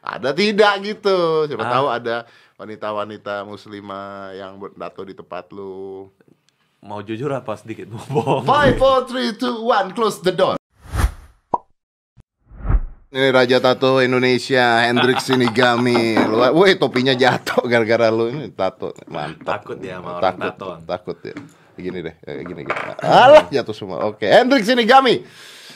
ada tidak gitu siapa Ah. tahu ada wanita-wanita muslimah yang bertato di tempat lu Mau jujur apa sedikit bohong? Five, four, three, two, one, close the door. Ini Raja Tato Indonesia, Hendrik Sinigami. Woi topinya jatuh gara-gara lu ini tato. Mantap. Takut dia sama orang takut, tatoan. Takut ya. Gini deh, kayak gini gini. Alah, jatuh semua. Oke, Hendrik Sinigami.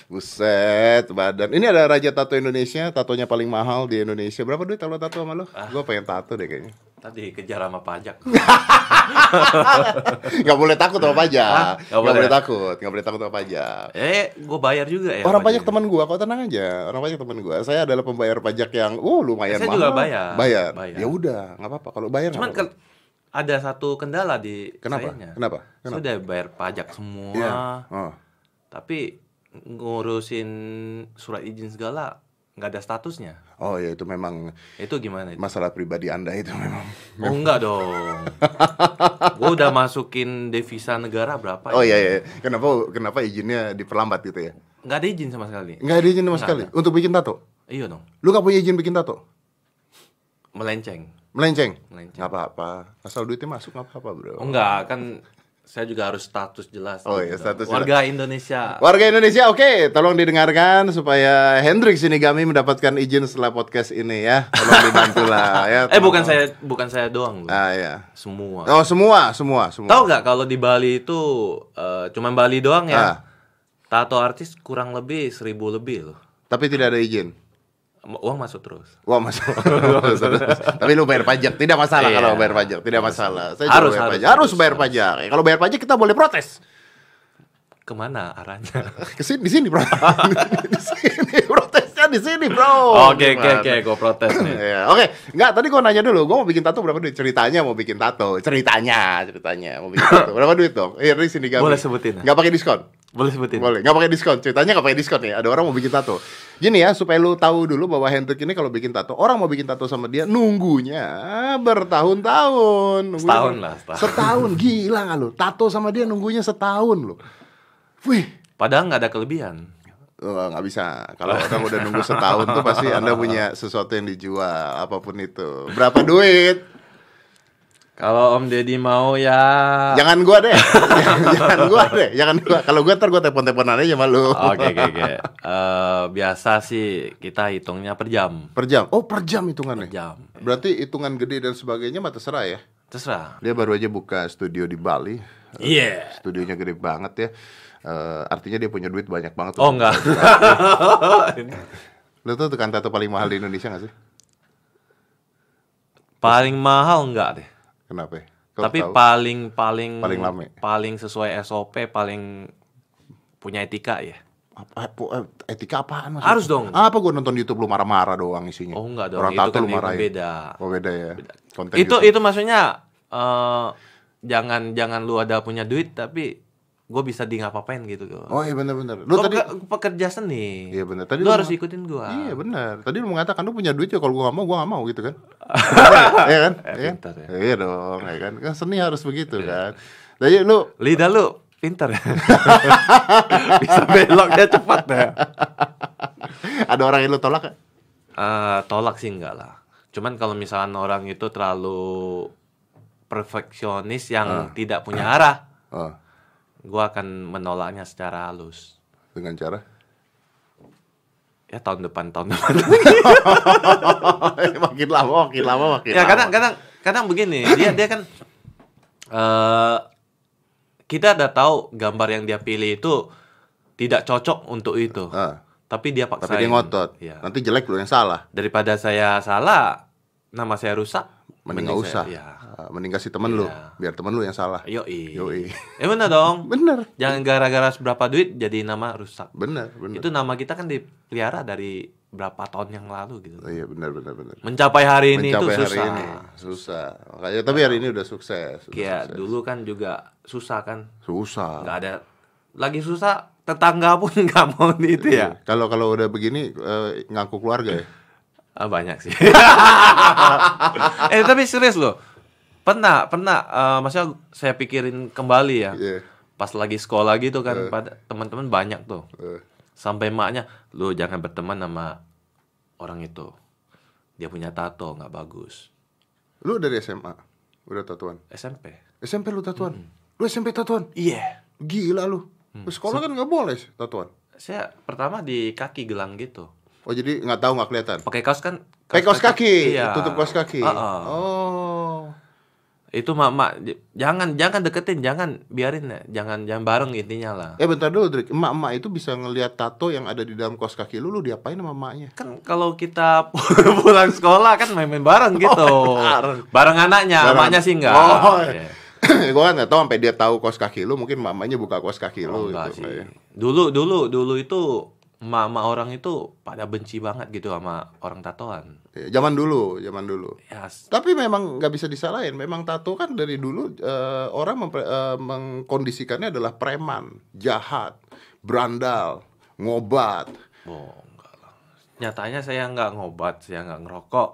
Buset, badan. Ini ada Raja Tato Indonesia, tatonya paling mahal di Indonesia. Berapa duit kalau tato sama lu? Ah. Gua pengen tato deh kayaknya. Tadi kejar sama pajak. Gak boleh takut sama pajak. Ah, Gak nggak boleh boleh. takut, gak boleh takut sama pajak. eh, gue bayar juga ya. Orang pajak teman gua, kok tenang aja. Orang pajak teman gua. Saya adalah pembayar pajak yang uh lumayan Saya mahal. juga bayar. Bayar. Bayar. Ya udah, nggak apa-apa. Kalau bayar Cuman apa-apa. kan ada satu kendala di Kenapa? sayanya. Kenapa? Kenapa? Sudah bayar pajak semua, Iya. Oh. tapi ngurusin surat izin segala nggak ada statusnya. Oh ya itu memang Itu gimana? Itu? masalah pribadi Anda itu memang. Oh enggak dong. Gue udah masukin devisa negara berapa? Oh ya? iya iya. Kenapa kenapa izinnya diperlambat gitu ya? Nggak ada izin sama sekali. Nggak ada izin sama Nggak sekali ada. untuk bikin tato. Iya dong. Lu nggak punya izin bikin tato? Melenceng. Melenceng? Melenceng. Nggak apa-apa. Asal duitnya masuk nggak apa-apa bro. Oh enggak, kan saya juga harus status jelas. Oh, gitu iya, dong. status Warga Indonesia. Warga Indonesia, oke, tolong didengarkan supaya Hendrik Sinigami mendapatkan izin setelah podcast ini ya. Tolong dibantu lah ya. Eh bukan tolong. saya bukan saya doang loh. Ah ya. Semua. Oh semua, semua, semua. Tahu nggak kalau di Bali itu eh, cuman Bali doang ya? Ah. Tato artis kurang lebih seribu lebih loh. Tapi tidak ada izin. Uang masuk terus. Wah masuk. Tapi lu bayar pajak, tidak masalah Iya. kalau bayar pajak, tidak masalah. Saya Harus, bayar harus, pajak. harus harus, bayar harus. pajak. Ya, kalau bayar pajak kita boleh protes. Ke mana arahnya? Ke sini, di sini, bro. di sini, protesnya di sini, bro. Oke oke oke, gue protes nih. Iya, Oke, enggak tadi gua nanya dulu, gua mau bikin tato berapa duit? Ceritanya mau bikin tato, ceritanya, ceritanya mau bikin tato. Berapa duit dong? Iya, di sini Boleh sebutin? Enggak pakai diskon. Boleh sebutin? Boleh, nggak pakai diskon. Ceritanya nggak pakai diskon nih. Ada orang mau bikin tato. Gini ya, supaya lu tahu dulu bahwa Hendrik ini kalau bikin tato, orang mau bikin tato sama dia nunggunya bertahun-tahun. Nunggunya Setahun lah, setahun. Setahun, gila nggak lu? Tato sama dia nunggunya setahun lu. Wih, Padahal nggak ada kelebihan. Oh, nggak bisa. Kalau orang udah nunggu setahun tuh pasti Anda punya sesuatu yang dijual, apa pun itu. Berapa duit? Kalau Om Deddy mau ya. Jangan gua deh. jangan gua deh. Jangan gua. Kalau gua ntar gua telepon-teleponan aja sama lu. Oke oke oke. Eh, biasa sih kita hitungnya per jam. Per jam. Oh, per jam hitungannya. Per jam. Berarti hitungan gede dan sebagainya mah terserah ya. Terserah. Dia baru aja buka studio di Bali. Iya. Studionya gede banget ya. Eh, artinya dia punya duit banyak banget. Oh enggak. Lu tuh tukang tato paling mahal di Indonesia gak sih? paling mahal enggak deh. Kenapa? Kau Tapi tahu? paling paling Paling lame. paling sesuai SOP, paling punya etika ya. apa, apa- etika apaan maksudnya? Harus dong. Apa gua nonton YouTube lu marah-marah doang isinya? Oh enggak dong, Orang itu tato kan lu marahin. beda. Oh beda ya. Konten itu YouTube. itu maksudnya eh jangan jangan lu ada punya duit tapi gue bisa di ngapain gitu loh. Oh iya benar-benar. Lu Gua tadi pekerja seni. Iya benar. Tadi lu lu harus mau- ikutin gua. Iya benar. Tadi lu mengatakan lu punya duit ya kalau gua gak mau gua gak mau gitu kan. Iya kan? Eh, Iya kan? pintar ya. Iya dong, ya kan? Kan seni harus begitu kan. Jadi lu Lidah lu pintar ya. bisa beloknya cepat ya. ada orang yang lu tolak gak? Eh, tolak sih enggak lah. Cuman kalau misalkan orang itu terlalu perfeksionis yang tidak punya arah, Oh, gua akan menolaknya secara halus. dengan cara Ya tahun depan tahun depan. makin lama makin lama makin ya lama. kadang kadang kadang begini dia dia kan eh kita udah tahu gambar yang dia pilih itu tidak cocok untuk itu. Ah, Tapi dia paksain. tapi dia ngotot. Iya. Nanti jelek lu yang salah. Daripada saya salah, nama saya rusak. Mending gak usah. saya- Ya. Ah, Mending kasih temen lu, Iya. biar temen lu yang salah. Yoi. Yoi. Eh bener dong. Bener, Jangan gara-gara seberapa duit jadi nama rusak. bener, bener. Itu nama kita kan dipelihara dari berapa tahun yang lalu gitu. Oh, iya bener, bener, bener. Mencapai hari ini Mencapai itu hari susah. ini susah. Makanya tapi hari ini udah sukses. sukses. dulu kan juga susah kan. susah. nggak ada lagi susah tetangga pun nggak mau itu ya Kalau kalau udah begini eh, ngaku keluarga ya. Ah, banyak sih eh tapi serius loh pernah pernah eh, maksudnya saya pikirin kembali ya Iya. pas lagi sekolah gitu kan pada teman-teman banyak tuh Eh, sampai maknya lu jangan berteman sama orang itu dia punya tato nggak bagus. Lu dari SMA udah tatuan. SMP. SMP lu tatuan. Lu SMP tatuan. Iya. Gila lu. Sekolah kan nggak boleh tatuan. Saya pertama di kaki gelang gitu. Oh jadi nggak tahu nggak kelihatan. Pakai kaos kan? Pakai kaos kaki, Iya. tutup kaos kaki. Heeh. Oh. Itu mak jangan jangan deketin, jangan biarin ya. Jangan jangan bareng intinya lah. Eh bentar dulu, Drik. Emak-emak itu bisa ngelihat tato yang ada di dalam kaos kaki lu, lu diapain sama emaknya? Kan kalau kita pulang sekolah kan main-main bareng gitu. bareng. bareng anaknya, Bareng. emaknya sih enggak. Oh, Iya. gua kan nggak tahu sampai dia tahu kaos kaki lu, mungkin mamanya buka kaos kaki Oh, lu enggak gitu. sih. Dulu dulu dulu itu emak-emak orang itu pada benci banget gitu sama orang tatoan. Ya, zaman dulu, zaman dulu. Ya, s- Tapi memang nggak bisa disalahin. Memang tato kan dari dulu eh, orang mempre- eh, mengkondisikannya adalah preman, jahat, berandal, ngobat. oh, enggak lah. Nyatanya saya nggak ngobat, saya nggak ngerokok,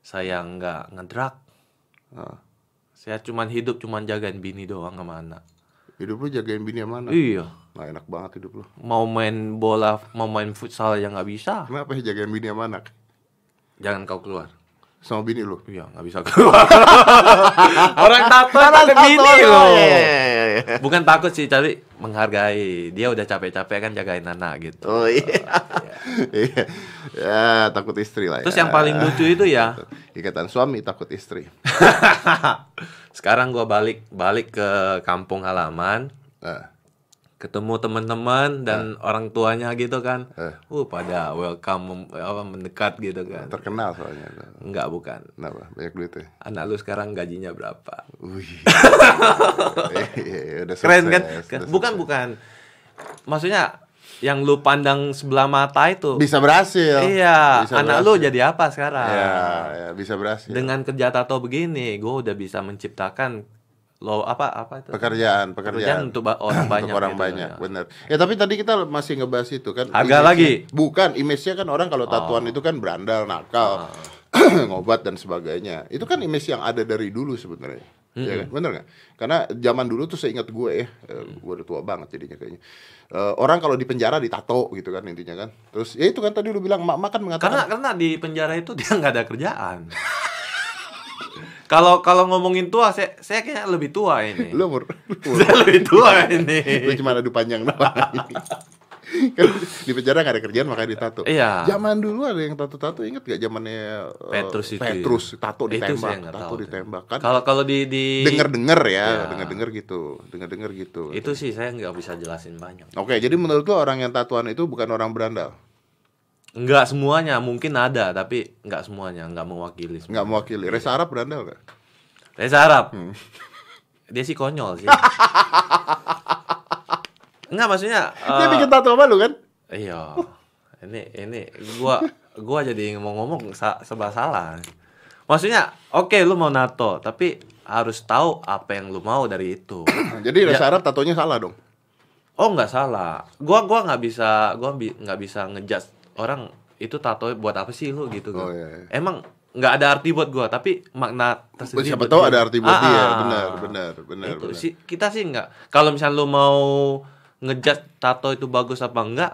saya nggak ngedrak. Nah, Saya cuman hidup cuman jagain bini doang sama anak. Hidup lu jagain bini sama anak. Iya. Nah, enak banget hidup lu. Mau main bola, mau main futsal yang nggak bisa. Kenapa ya jagain bini sama anak? Jangan kau keluar. Sama bini lu. Iya, nggak bisa keluar. Orang tato ada bini Tato, loh. iya, iya, iya. Bukan takut sih, tapi menghargai. Dia udah capek-capek kan jagain anak gitu. Oh iya. Iya. ya, takut istri lah Terus ya. yang paling lucu itu ya, Ikatan suami takut istri. sekarang gua balik balik ke kampung halaman, Nah, ketemu teman-teman dan orang tuanya gitu kan. Eh. Uh, pada welcome apa mendekat gitu kan. terkenal soalnya. Enggak, bukan. Kenapa? Banyak duitnya. Anak lu sekarang gajinya berapa? Wih. Iya, udah Keren kan? sukses, udah Bukan, sukses. bukan. Maksudnya yang lu pandang sebelah mata itu. Bisa berhasil. Iya, Bisa anak lu berhasil. jadi apa sekarang? Ya, ya, bisa berhasil. Dengan kerja tato begini, gue udah bisa menciptakan lo apa apa itu? pekerjaan, pekerjaan. untuk ba- orang banyak. Untuk orang gitu, banyak, ya. bener. Ya tapi tadi kita masih ngebahas itu kan. Harga lagi? Bukan, image-nya kan orang kalau tatuan Oh. itu kan berandal, nakal, Ah. ngobat dan sebagainya. Itu kan image yang ada dari dulu sebenarnya. Ya kan? Bener nggak? Karena zaman dulu tuh seingat gue ya, eh, gue udah tua banget jadinya kayaknya. Eh, orang kalau di penjara ditato gitu kan intinya kan. Terus ya itu kan tadi lu bilang mak mak kan mengatakan Karena karena di penjara itu dia nggak ada kerjaan. Kalau kalau ngomongin tua, saya saya kayaknya lebih tua ini. lu umur, saya lebih tua ini. lu cuma adu panjang doang. kan di penjara gak ada kerjaan makanya ditato. Iya. Zaman dulu ada yang tato-tato inget gak zamannya eh, Petrus itu. Petrus tato ditembak, tato ditembak kan. Kalau kalau di di Denger-denger ya, Iya. denger-denger gitu, denger-denger gitu. itu sih saya nggak bisa jelasin banyak. Oke, jadi menurut lu orang yang tatuan itu bukan orang berandal, Nggak semuanya, mungkin ada, tapi nggak semuanya, nggak mewakili. semua. nggak mewakili. Reza Arab berandal gak? Reza Arab. Hmm. Dia sih konyol sih. Enggak maksudnya Dia eh, bikin tato sama lu kan? Iya. Ini ini gua gua jadi ngomong-ngomong sa serba salah. Maksudnya, oke lu mau nato, tapi harus tahu apa yang lu mau dari itu. jadi Reza Ya. Arab tatonya salah dong. Oh, nggak salah. Gua gua nggak bisa gua bi- nggak bisa ngejudge orang itu tato buat apa sih lu gitu. Oh, kan. iya, iya. Emang nggak ada arti buat gua, tapi makna tersendiri. Siapa tahu dia. ada arti buat Ah, dia. ah. Benar, benar, benar, Itu benar. sih kita sih nggak. Kalau misalnya lu mau ngejudge tato itu bagus apa enggak,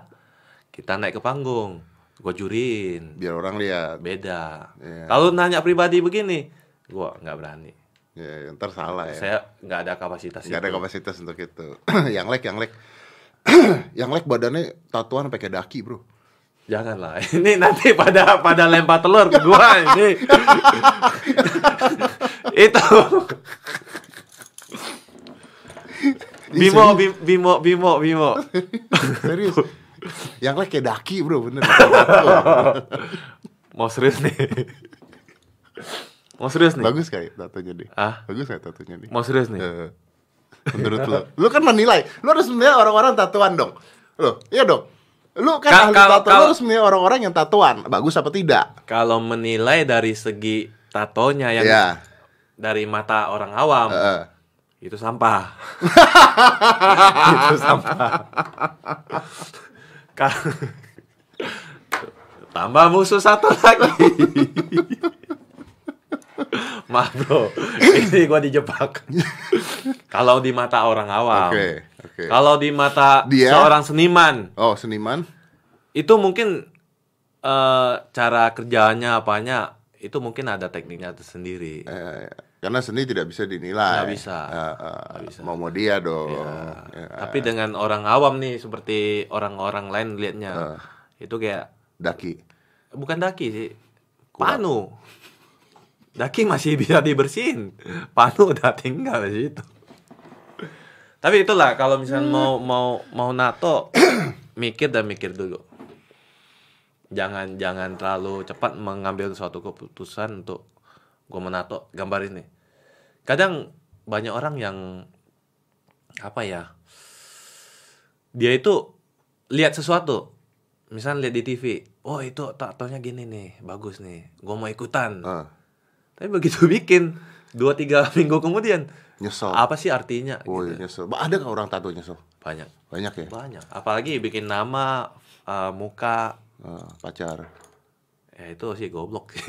kita naik ke panggung, gua juriin. Biar orang lihat. Beda. Iya. Kalau nanya pribadi begini, gua nggak berani. Ya, ntar salah ya. Saya nggak ada kapasitas Gak ada kapasitas untuk itu. yang lek, yang lek. yang lek badannya tatuan pakai daki, Bro. Janganlah. Ini nanti pada pada lempar telur ke gua ini. itu. Bimo, Bim- Bimo, Bimo, Bimo. Serius. yang lek kayak daki, Bro, bener. Tato. Mau serius nih. Mau serius nih. Bagus kayak tatonya deh. Ah, Bagus kayak tatonya deh. mau serius nih. Eh, menurut lo. Lu kan menilai. Lu harus menilai orang-orang tatuan dong. Lo, iya dong. Lu kan Ka- ahli kalau- tato, lu kalau- harus menilai orang-orang yang tatuan. Bagus apa tidak? Kalau menilai dari segi tatonya yang Iya. dari mata orang awam, Heeh. itu sampah. itu sampah. Tambah musuh satu lagi. Maaf bro, ini gua dijebak. Kalau di mata orang awam, Oke, oke. kalau di mata Dia? seorang seniman, Oh, seniman. itu mungkin eh, cara kerjaannya apanya itu mungkin ada tekniknya tersendiri. Eh, karena seni tidak bisa dinilai. Nggak bisa. Eh, eh, Nggak bisa. Mau mau dia dong. Ya, Tapi dengan orang awam nih seperti orang-orang lain liatnya Ah. itu kayak Daki. bukan daki sih, panu. Daki masih bisa dibersihin, panu udah tinggal di situ. Tapi itulah kalau misalnya mau mau mau nato, mikir dan mikir dulu. Jangan jangan terlalu cepat mengambil suatu keputusan untuk gua menato gambar ini. Kadang banyak orang yang apa ya? Dia itu lihat sesuatu. Misalnya lihat di TV, oh itu tatonya gini nih, bagus nih, gua mau ikutan. Ah, Tapi begitu bikin dua tiga minggu kemudian, nyesel. apa sih artinya? Oh, gitu. iya, nyesel. Ba- Ada nggak orang tato nyesel? Banyak, Banyak ya. banyak. Apalagi bikin nama, uh, muka, Ah, pacar. ya itu sih goblok.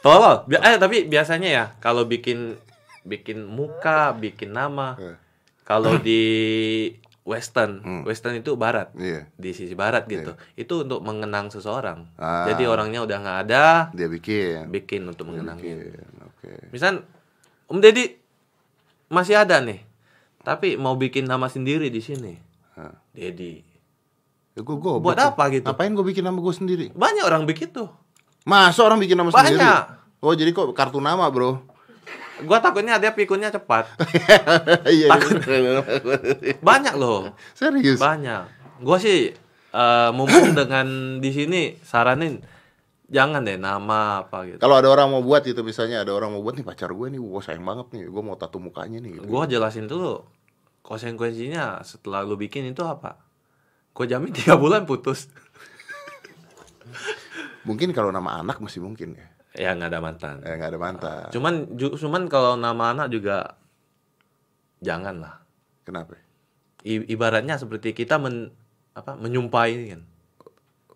Tolol. Bi- eh tapi biasanya ya kalau bikin bikin muka, bikin nama, Eh, kalau di Western, Western itu Barat. iya. di sisi barat gitu itu untuk mengenang seseorang Ah. jadi orangnya udah nggak ada Dia bikin. bikin untuk mengenangnya Bikin. Oke. misal Om Deddy masih ada nih tapi mau bikin nama sendiri di sini Ah. Deddy Ya, gua, gua, buat apa gitu Ngapain gue bikin nama gue sendiri? banyak orang bikin tuh Masa orang bikin nama Banyak. sendiri? Oh jadi kok kartu nama bro? Gua takutnya dia pikunnya cepat Iya. banyak loh Serius? banyak gua sih eh, mumpung dengan di sini saranin jangan deh nama apa gitu Kalau ada orang mau buat itu misalnya ada orang mau buat nih pacar gue nih, gue sayang banget nih, gue mau tato mukanya nih. Gitu. Gua jelasin dulu konsekuensinya setelah lu bikin itu apa. Gua jamin tiga bulan putus. Mungkin kalau nama anak masih mungkin ya, Ya nggak ada mantan. eh nggak ada mantan. Cuman ju- cuman kalau nama anak juga jangan lah. Kenapa? I- ibaratnya seperti kita men apa menyumpah ini kan.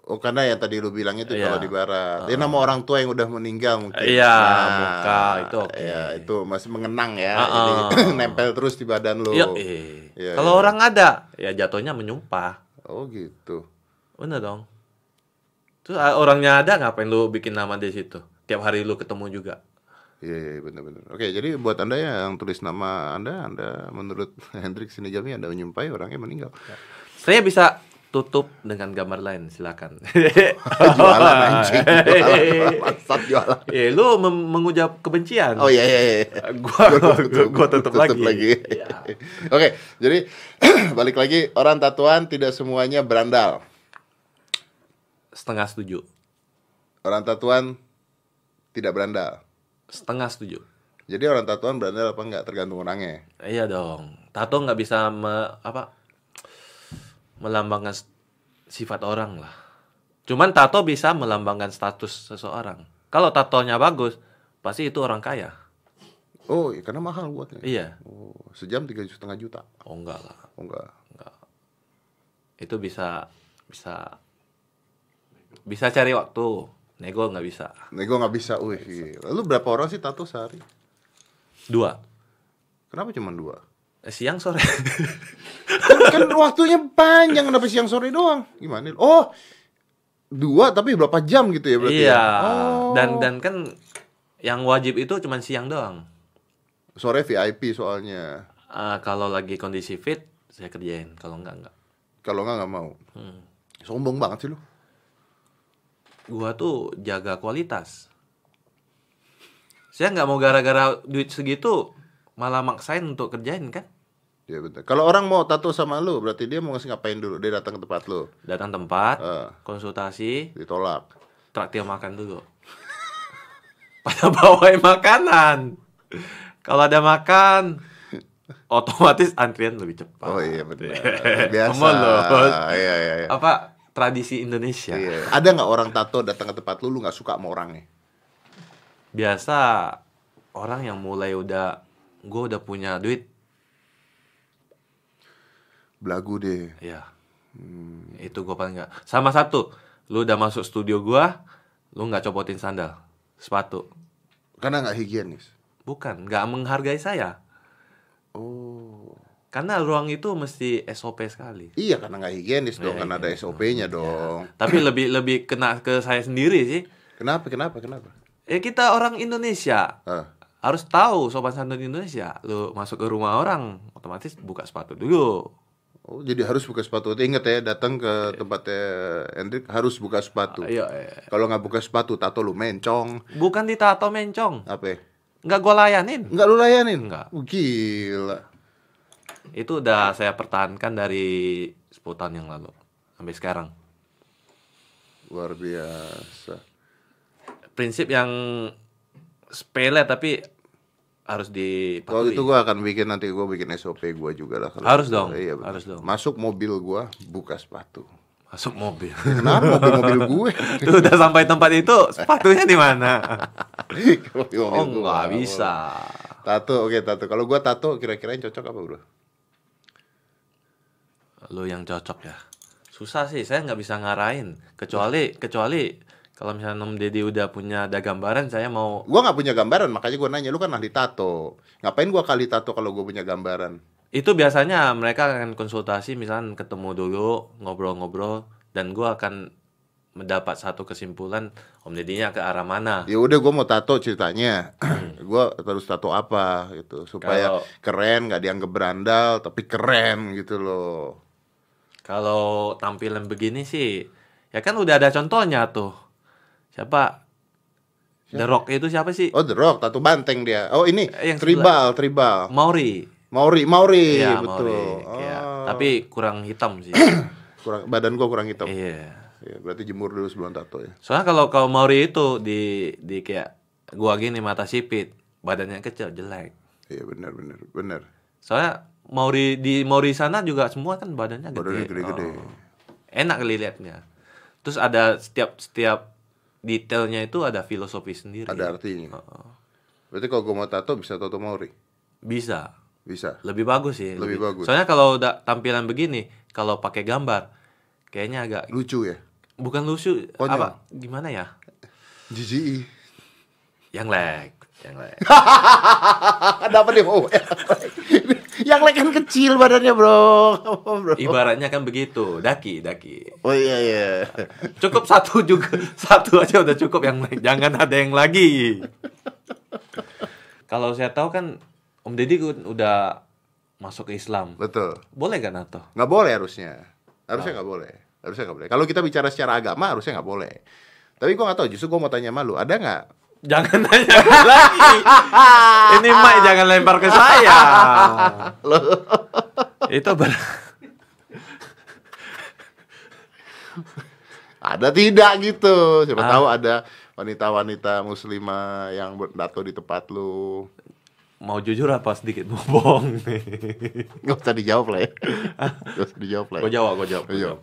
Oh karena yang tadi lu bilang itu Iya. kalau di barat, ya nama orang tua yang udah meninggal mungkin. Iya, muka, itu oke. Iya itu masih mengenang ya, Ah, jadi ah. nempel terus di badan lu. Iya. Iya, kalau iya. orang ada, ya jatuhnya menyumpah. Oh gitu. Bener dong. Terus ah, orangnya ada ngapain lu bikin nama di situ? Tiap hari lu ketemu juga. Iya, iya benar-benar. Oke, jadi buat anda yang tulis nama anda, anda menurut Hendrik Sinijami anda menyumpai orangnya meninggal. Saya bisa tutup dengan gambar lain, silakan. jualan anjing, jualan, jualan. Eh, lu mem- mengucap kebencian. Oh iya iya. iya. Gua Gua gua, gua tutup, lagi. Iya. Oke, jadi balik lagi orang tatuan tidak semuanya berandal. Setengah setuju. Orang tatuan tidak berandal. Setengah setuju. Jadi orang tatuan berandal apa enggak tergantung orangnya. Iya dong. Tato nggak bisa me- apa melambangkan sifat orang lah. Cuman tato bisa melambangkan status seseorang. Kalau tatonya bagus, pasti itu orang kaya. Oh, iya, karena mahal buatnya. Iya. Oh, sejam tiga setengah juta. Oh enggak lah. Oh enggak. Itu bisa bisa bisa cari waktu. Nego nggak bisa. Nego nggak bisa. Wih, gila. Lu berapa orang sih tato sehari? Dua. Kenapa cuma dua? Eh, Siang sore. kan waktunya panjang kenapa siang sore doang? Gimana? Oh, dua tapi berapa jam gitu ya berarti? iya. ya? Oh. Dan dan kan yang wajib itu cuma siang doang. sore VIP soalnya. Eh, kalau lagi kondisi fit, saya kerjain. Kalau enggak enggak. Kalau nggak nggak mau. Hmm. Sombong banget sih lu. Gua tuh jaga kualitas. Saya nggak mau gara-gara duit segitu malah maksain untuk kerjain kan. Ya betul. Kalau orang mau tato sama lu, berarti dia mau ngasih ngapain dulu? Dia datang ke tempat lu, Datang tempat, Eh. konsultasi, ditolak. traktir makan dulu. Pada bawain makanan. Kalau ada makan, otomatis antrian lebih cepat. Oh iya betul. Biasa. Mulut. Iya iya iya. Apa tradisi Indonesia? Iya. Ada nggak orang tato datang ke tempat lu, lu nggak suka sama orangnya? Biasa orang yang mulai udah gue udah punya duit, Belagu deh. ya Hmm. itu gue paling nggak. Sama satu, lu udah masuk studio gua, lu nggak copotin sandal, sepatu, Karena nggak higienis. bukan, nggak menghargai saya. Oh. Karena ruang itu mesti SOP sekali. Iya karena nggak higienis dong, Iya, karena ada SOP-nya dong. Tapi lebih lebih kena ke saya sendiri sih. Kenapa? Kenapa? Kenapa? Ya kita orang Indonesia Ah. harus tahu sopan santun Indonesia. Lu masuk ke rumah orang, otomatis buka sepatu dulu. Oh, jadi harus buka sepatu. Ingat ya, datang ke tempatnya Hendrik harus buka sepatu. Iya, iya. Kalau nggak buka sepatu, tato lu mencong. Bukan ditato mencong. Apa? ya? Nggak gua layanin. Nggak lu layanin? Nggak. Gila. Itu udah saya pertahankan dari 10 tahun yang lalu sampai sekarang. Luar biasa. Prinsip yang sepele tapi harus Kalau dipatuhi. itu gua akan bikin nanti gua bikin SOP gua juga lah. kalau Harus gitu. dong, Iya, harus dong. Masuk mobil gua buka sepatu. Masuk mobil. Kenapa mobil-mobil gue? Tuh udah sampai tempat itu, sepatunya di mana? Oh, nggak bisa. Tato, oke tato. Kalau gua tato kira-kira yang cocok apa, Bro? Lu yang cocok ya. Susah sih, saya nggak bisa ngarahin. Kecuali kecuali kalau misalnya Om Deddy udah punya ada gambaran, saya mau Gua nggak punya gambaran, makanya gua nanya, lu kan ahli tato. Ngapain gua kali tato kalau gua punya gambaran? itu biasanya mereka akan konsultasi misalnya ketemu dulu ngobrol-ngobrol dan gua akan mendapat satu kesimpulan Om Deddy-nya ke arah mana. Ya udah gua mau tato ceritanya. gua terus tato apa gitu supaya Kalau- keren, nggak dianggap berandal, tapi keren gitu loh. Kalau tampilan begini sih, ya kan udah ada contohnya tuh. Siapa? The Rock itu siapa sih? Oh, The Rock, tato banteng dia. Oh, ini Eh, yang tribal, tribal. Mauri. Mauri, Mauri, Iya, betul. Mauri. Iya. Oh. Tapi kurang hitam sih. kurang badan gua kurang hitam. iya. Ya, berarti jemur dulu sebelum tato ya. Soalnya kalau kalau Mauri itu di di kayak gua gini mata sipit, badannya kecil jelek. Iya, benar benar benar. Soalnya Mauri di Mauri sana juga semua kan badannya gede. Badannya gede-gede. Oh. Enak kali liatnya. Terus ada setiap setiap detailnya itu ada filosofi sendiri. Ada artinya. Oh. Berarti kalau gua mau tato bisa tato Mauri. Bisa. Bisa. Lebih bagus sih. Lebih bagus. Soalnya kalau udah tampilan begini, kalau pakai gambar kayaknya agak Lucu ya. bukan lucu Konyol. apa gimana ya? Jijik. Yang leg, yang leg. Ada apa nih? Oh, yang lain kan kecil badannya, Bro. bro. Ibaratnya kan begitu, daki, daki. Oh iya iya. Cukup satu juga, satu aja udah cukup yang lain. Jangan ada yang lagi. Kalau saya tahu kan Om Deddy kan udah masuk ke Islam. Betul. Boleh kan atau? Nggak boleh harusnya. Harusnya nggak boleh. Harusnya nggak boleh. Kalau kita bicara secara agama harusnya nggak boleh. Tapi gua nggak tahu. Justru gua mau tanya sama lu. Ada nggak? Jangan nanya lagi. Ini Mai jangan lempar ke saya. Itu ber Ada tidak gitu? Siapa Ah. tahu ada wanita-wanita muslimah yang bertato di tempat lu. mau jujur apa sedikit mau bohong nih. Nggak usah dijawab lah ya. Nggak usah dijawab lah. ya. Gue jawab, gue jawab, gua Iya. jawab.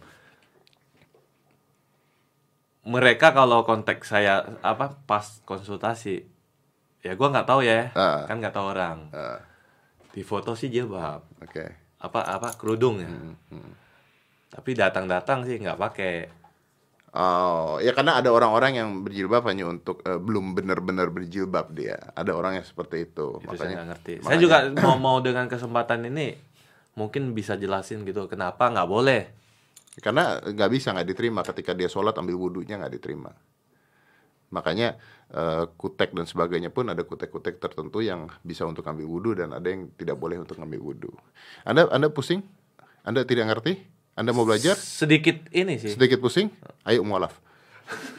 Mereka kalau konteks saya apa pas konsultasi, ya gua nggak tahu ya, Ah. kan nggak tahu orang. Ah, Di foto sih jilbab, Oke. apa apa kerudung ya. Hmm, Tapi datang-datang sih nggak pakai. Oh, ya karena ada orang-orang yang berjilbab hanya untuk eh, belum benar-benar berjilbab dia. Ada orang yang seperti itu. Itu saya Makanya nggak ngerti. Saya makanya- juga mau mau dengan kesempatan ini mungkin bisa jelasin gitu kenapa nggak boleh. Karena nggak bisa nggak diterima ketika dia sholat ambil wudhunya nggak diterima. Makanya eh, kutek dan sebagainya pun ada kutek-kutek tertentu yang bisa untuk ambil wudhu dan ada yang tidak boleh untuk ambil wudhu. Anda Anda pusing? Anda tidak ngerti? Anda mau belajar? Sedikit ini sih. Sedikit pusing? Ayo mualaf.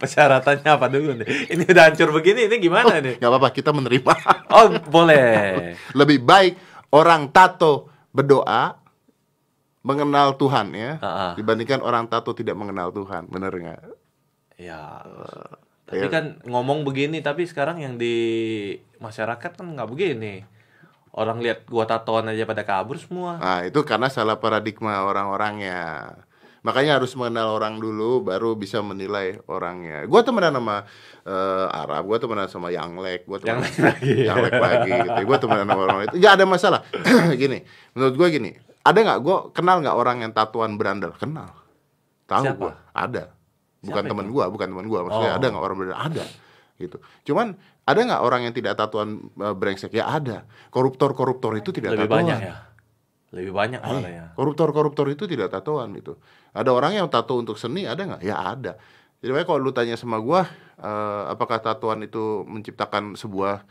Persyaratannya apa dulu nih? Ini udah hancur begini, ini gimana nih? Nggak apa-apa, kita menerima. Oh, boleh. Lebih baik orang tato berdoa mengenal Tuhan ya ah. dibandingkan orang tato tidak mengenal Tuhan. Bener nggak? Ya. iya. Tapi kan ngomong begini, tapi sekarang yang di masyarakat kan nggak begini. Orang lihat gua tatoan aja pada kabur semua. Nah, itu karena salah paradigma orang-orangnya. Makanya harus mengenal orang dulu baru bisa menilai orangnya. Gua temenan sama eh, Arab, gua temenan sama Yanglek, gua temenan Yanglek lagi. Yanglek lagi gitu. Gua temenan sama orang itu. Gak ada masalah. gini, menurut gua gini, ada nggak gua kenal nggak orang yang tatuan berandal? Kenal. Tahu gua, ada. Bukan teman gua, bukan teman gua. Maksudnya Oh. ada nggak orang berandal? Ada. Gitu. Cuman ada nggak orang yang tidak tatuan eh, brengsek? Ya ada. Koruptor-koruptor itu tidak Lebih tatuan. banyak ya. Lebih banyak ya. Koruptor-koruptor itu tidak tatoan itu. Ada orang yang tato untuk seni, ada nggak? Ya ada. Jadi kalau lu tanya sama gua, eh, apakah tatoan itu menciptakan sebuah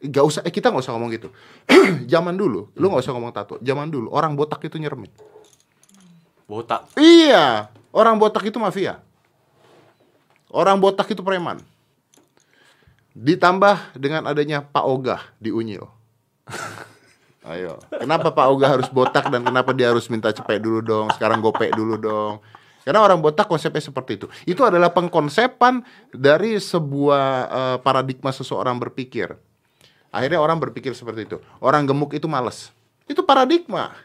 Gak usah, eh, kita nggak usah ngomong gitu. Zaman dulu, lu nggak usah ngomong tato. Zaman dulu orang botak itu nyeremin. Botak. Iya, orang botak itu mafia. Orang botak itu preman. Ditambah dengan adanya Pak Ogah di Unyil. Ayo, kenapa Pak Ogah harus botak dan kenapa dia harus minta cepet dulu dong? Sekarang gopek dulu dong. Karena orang botak konsepnya seperti itu. Itu adalah pengkonsepan dari sebuah eh, paradigma seseorang berpikir. Akhirnya orang berpikir seperti itu. Orang gemuk itu males. Itu paradigma.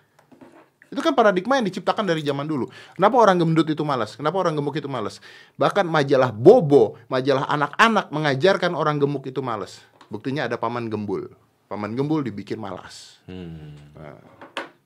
Itu kan paradigma yang diciptakan dari zaman dulu. Kenapa orang gendut itu malas? Kenapa orang gemuk itu malas? Bahkan majalah Bobo, majalah anak-anak mengajarkan orang gemuk itu malas. Buktinya ada paman gembul. Paman gembul dibikin malas. Hmm. Nah,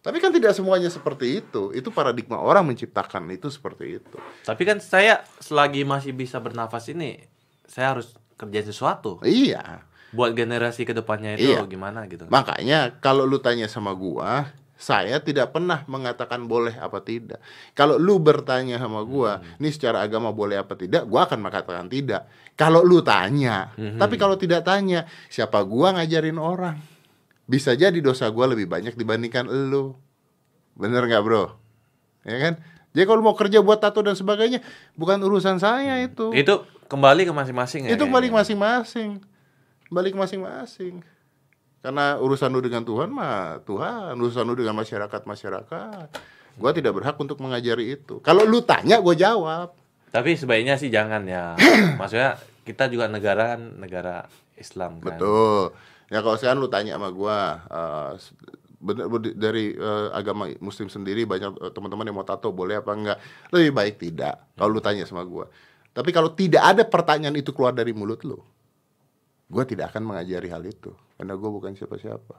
tapi kan tidak semuanya seperti itu. Itu paradigma orang menciptakan itu seperti itu. Tapi kan saya selagi masih bisa bernafas ini, saya harus kerja sesuatu Iya. buat generasi ke depannya itu Iya. gimana gitu. Makanya kalau lu tanya sama gua, saya tidak pernah mengatakan boleh apa tidak. Kalau lu bertanya sama gua, ini secara agama boleh apa tidak, gua akan mengatakan tidak. Kalau lu tanya, tapi kalau tidak tanya, siapa gua ngajarin orang? Bisa jadi dosa gua lebih banyak dibandingkan lu. Bener nggak bro? Ya kan? Jadi kalau mau kerja buat tato dan sebagainya, bukan urusan saya itu. Itu kembali ke masing-masing ya. Itu kayaknya. balik masing-masing. Balik masing-masing. Karena urusan lu dengan Tuhan mah Tuhan, urusan lu dengan masyarakat masyarakat. Gua tidak berhak untuk mengajari itu. Kalau lu tanya, gue jawab. Tapi sebaiknya sih jangan ya. Maksudnya kita juga negara kan negara Islam kan. Betul. Ya kalau sekarang lu tanya sama gua, eh, bener, bener- dari eh, agama Muslim sendiri banyak eh, teman-teman yang mau tato boleh apa enggak? Lebih baik tidak. Kalau lu tanya sama gua. Tapi kalau tidak ada pertanyaan itu keluar dari mulut lu, gua tidak akan mengajari hal itu. Karena gua bukan siapa-siapa.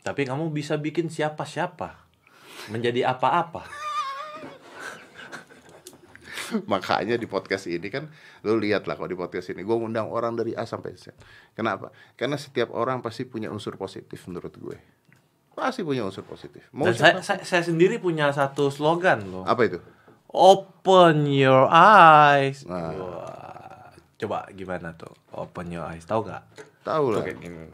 Tapi kamu bisa bikin siapa-siapa menjadi apa-apa. Makanya di podcast ini kan lu lihat lah kalau di podcast ini gue ngundang orang dari A sampai Z. Kenapa? Karena setiap orang pasti punya unsur positif menurut gue. Pasti punya unsur positif. Mau Dan saya, saya, saya sendiri punya satu slogan loh. Apa itu? Open your eyes. Nah. Wah, Coba gimana tuh? Open your eyes. Tahu nggak? Tahu lah. Kayak gini.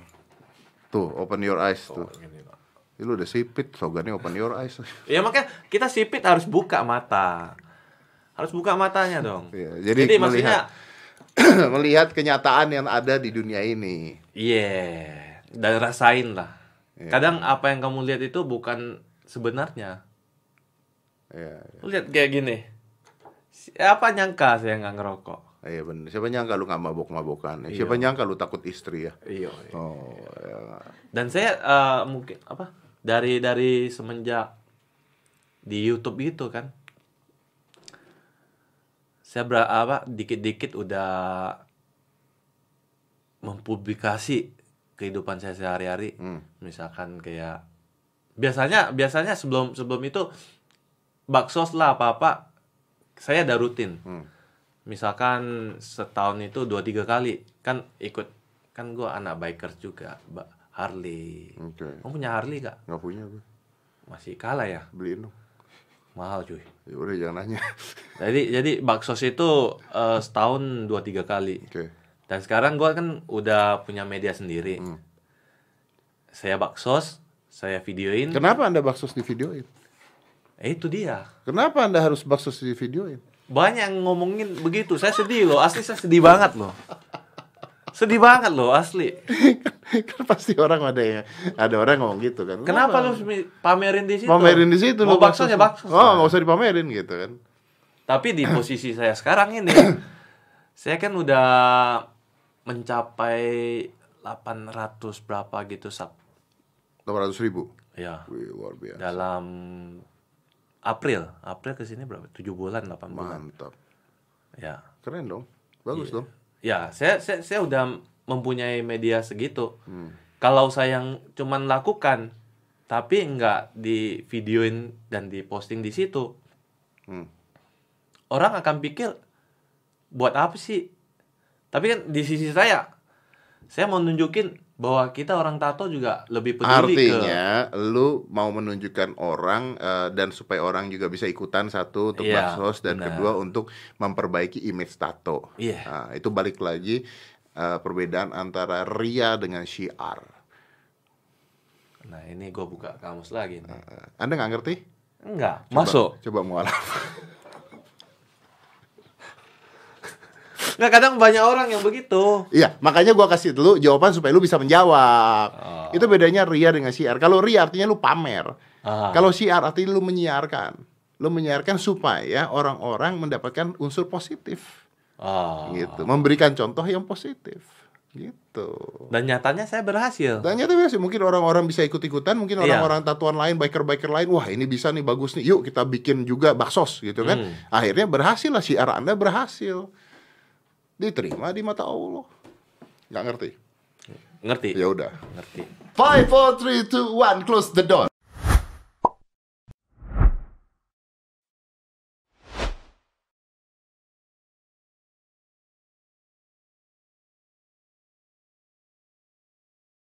Tuh, open your eyes tuh. Gini, Pak. Ih, lu udah sipit, slogannya open your eyes. Ya makanya kita sipit harus buka mata. Harus buka matanya dong. Iya, jadi Jadi maksudnya melihat- melihat kenyataan yang ada di dunia ini. Iya, dan rasain lah. Iya. Kadang apa yang kamu lihat itu bukan sebenarnya. Iya, iya. Lu lihat kayak gini. Siapa nyangka saya nggak ngerokok? Iya bener. Siapa nyangka lu nggak mabok-mabokan? ya? Siapa nyangka lu takut istri ya? Iya. Oh, ya. Dan saya eh, mungkin apa? Dari dari semenjak di YouTube itu kan. Saya ber, apa dikit-dikit udah mempublikasi kehidupan saya sehari-hari. Hmm. Misalkan kayak biasanya biasanya sebelum sebelum itu baksos lah apa-apa saya ada rutin. Hmm. Misalkan setahun itu dua tiga kali kan ikut kan gua anak bikers juga, Mbak Harley. Oke. Kamu punya Harley gak? Nggak punya gue. Masih kalah ya? Beliin dong. Mahal cuy. Ya udah jangan nanya. Jadi jadi baksos itu eh, setahun dua tiga kali. Oke. Dan sekarang gua kan udah punya media sendiri. Hmm. Saya baksos, saya videoin. Kenapa Anda baksos di videoin? Eh itu dia. Kenapa Anda harus baksos di videoin? Banyak yang ngomongin begitu. Saya sedih loh. Asli saya sedih banget loh. Sedih banget loh asli. kan pasti orang ada yang ada orang ngomong gitu kan. Kenapa lu pamerin di situ? pamerin di situ Mau lu baksos ya baksos. Oh, nggak usah dipamerin gitu kan. Tapi di posisi saya sekarang ini, saya kan udah mencapai 800 berapa gitu sub. 800 ribu. Ya, Wih, luar biasa. dalam April. April ke sini berapa? 7 bulan, 8 bulan. Mantap. Ya. Keren dong. Bagus dong. Ya, saya, saya saya udah mempunyai media segitu. Hmm. Kalau saya yang cuman lakukan tapi nggak di videoin dan diposting di situ, Hmm. orang akan pikir buat apa sih? Tapi kan di sisi saya, saya mau nunjukin bahwa kita orang tato juga lebih peduli ke Artinya, lu mau menunjukkan orang eh, dan supaya orang juga bisa ikutan satu untuk baksos dan benar. kedua untuk memperbaiki image tato. Iya. Nah, itu balik lagi eh, perbedaan antara ria dengan syiar. Nah, ini gue buka kamus lagi nih. Eh, Anda nggak ngerti? Enggak, Coba- masuk. Coba mualaf. Nggak, kadang banyak orang yang begitu. Iya, makanya gua kasih dulu jawaban supaya lu bisa menjawab. Oh. Itu bedanya ria dengan syiar. Kalau ria artinya lu pamer. Ah. Kalau syiar artinya lu menyiarkan. Lu menyiarkan supaya orang-orang mendapatkan unsur positif. Oh. Gitu. Memberikan contoh yang positif. Gitu. Dan nyatanya saya berhasil. Dan nyata biasa mungkin orang-orang bisa ikut-ikutan, mungkin Iya. orang-orang tatuan lain, biker-biker lain, wah ini bisa nih bagus nih, yuk kita bikin juga baksos gitu kan. Hmm. Akhirnya berhasil lah syiar Anda berhasil. Diterima di mata Allah. Nggak ngerti? Ngerti? Ya udah. Ngerti. Five, four, three, two, one, close the door.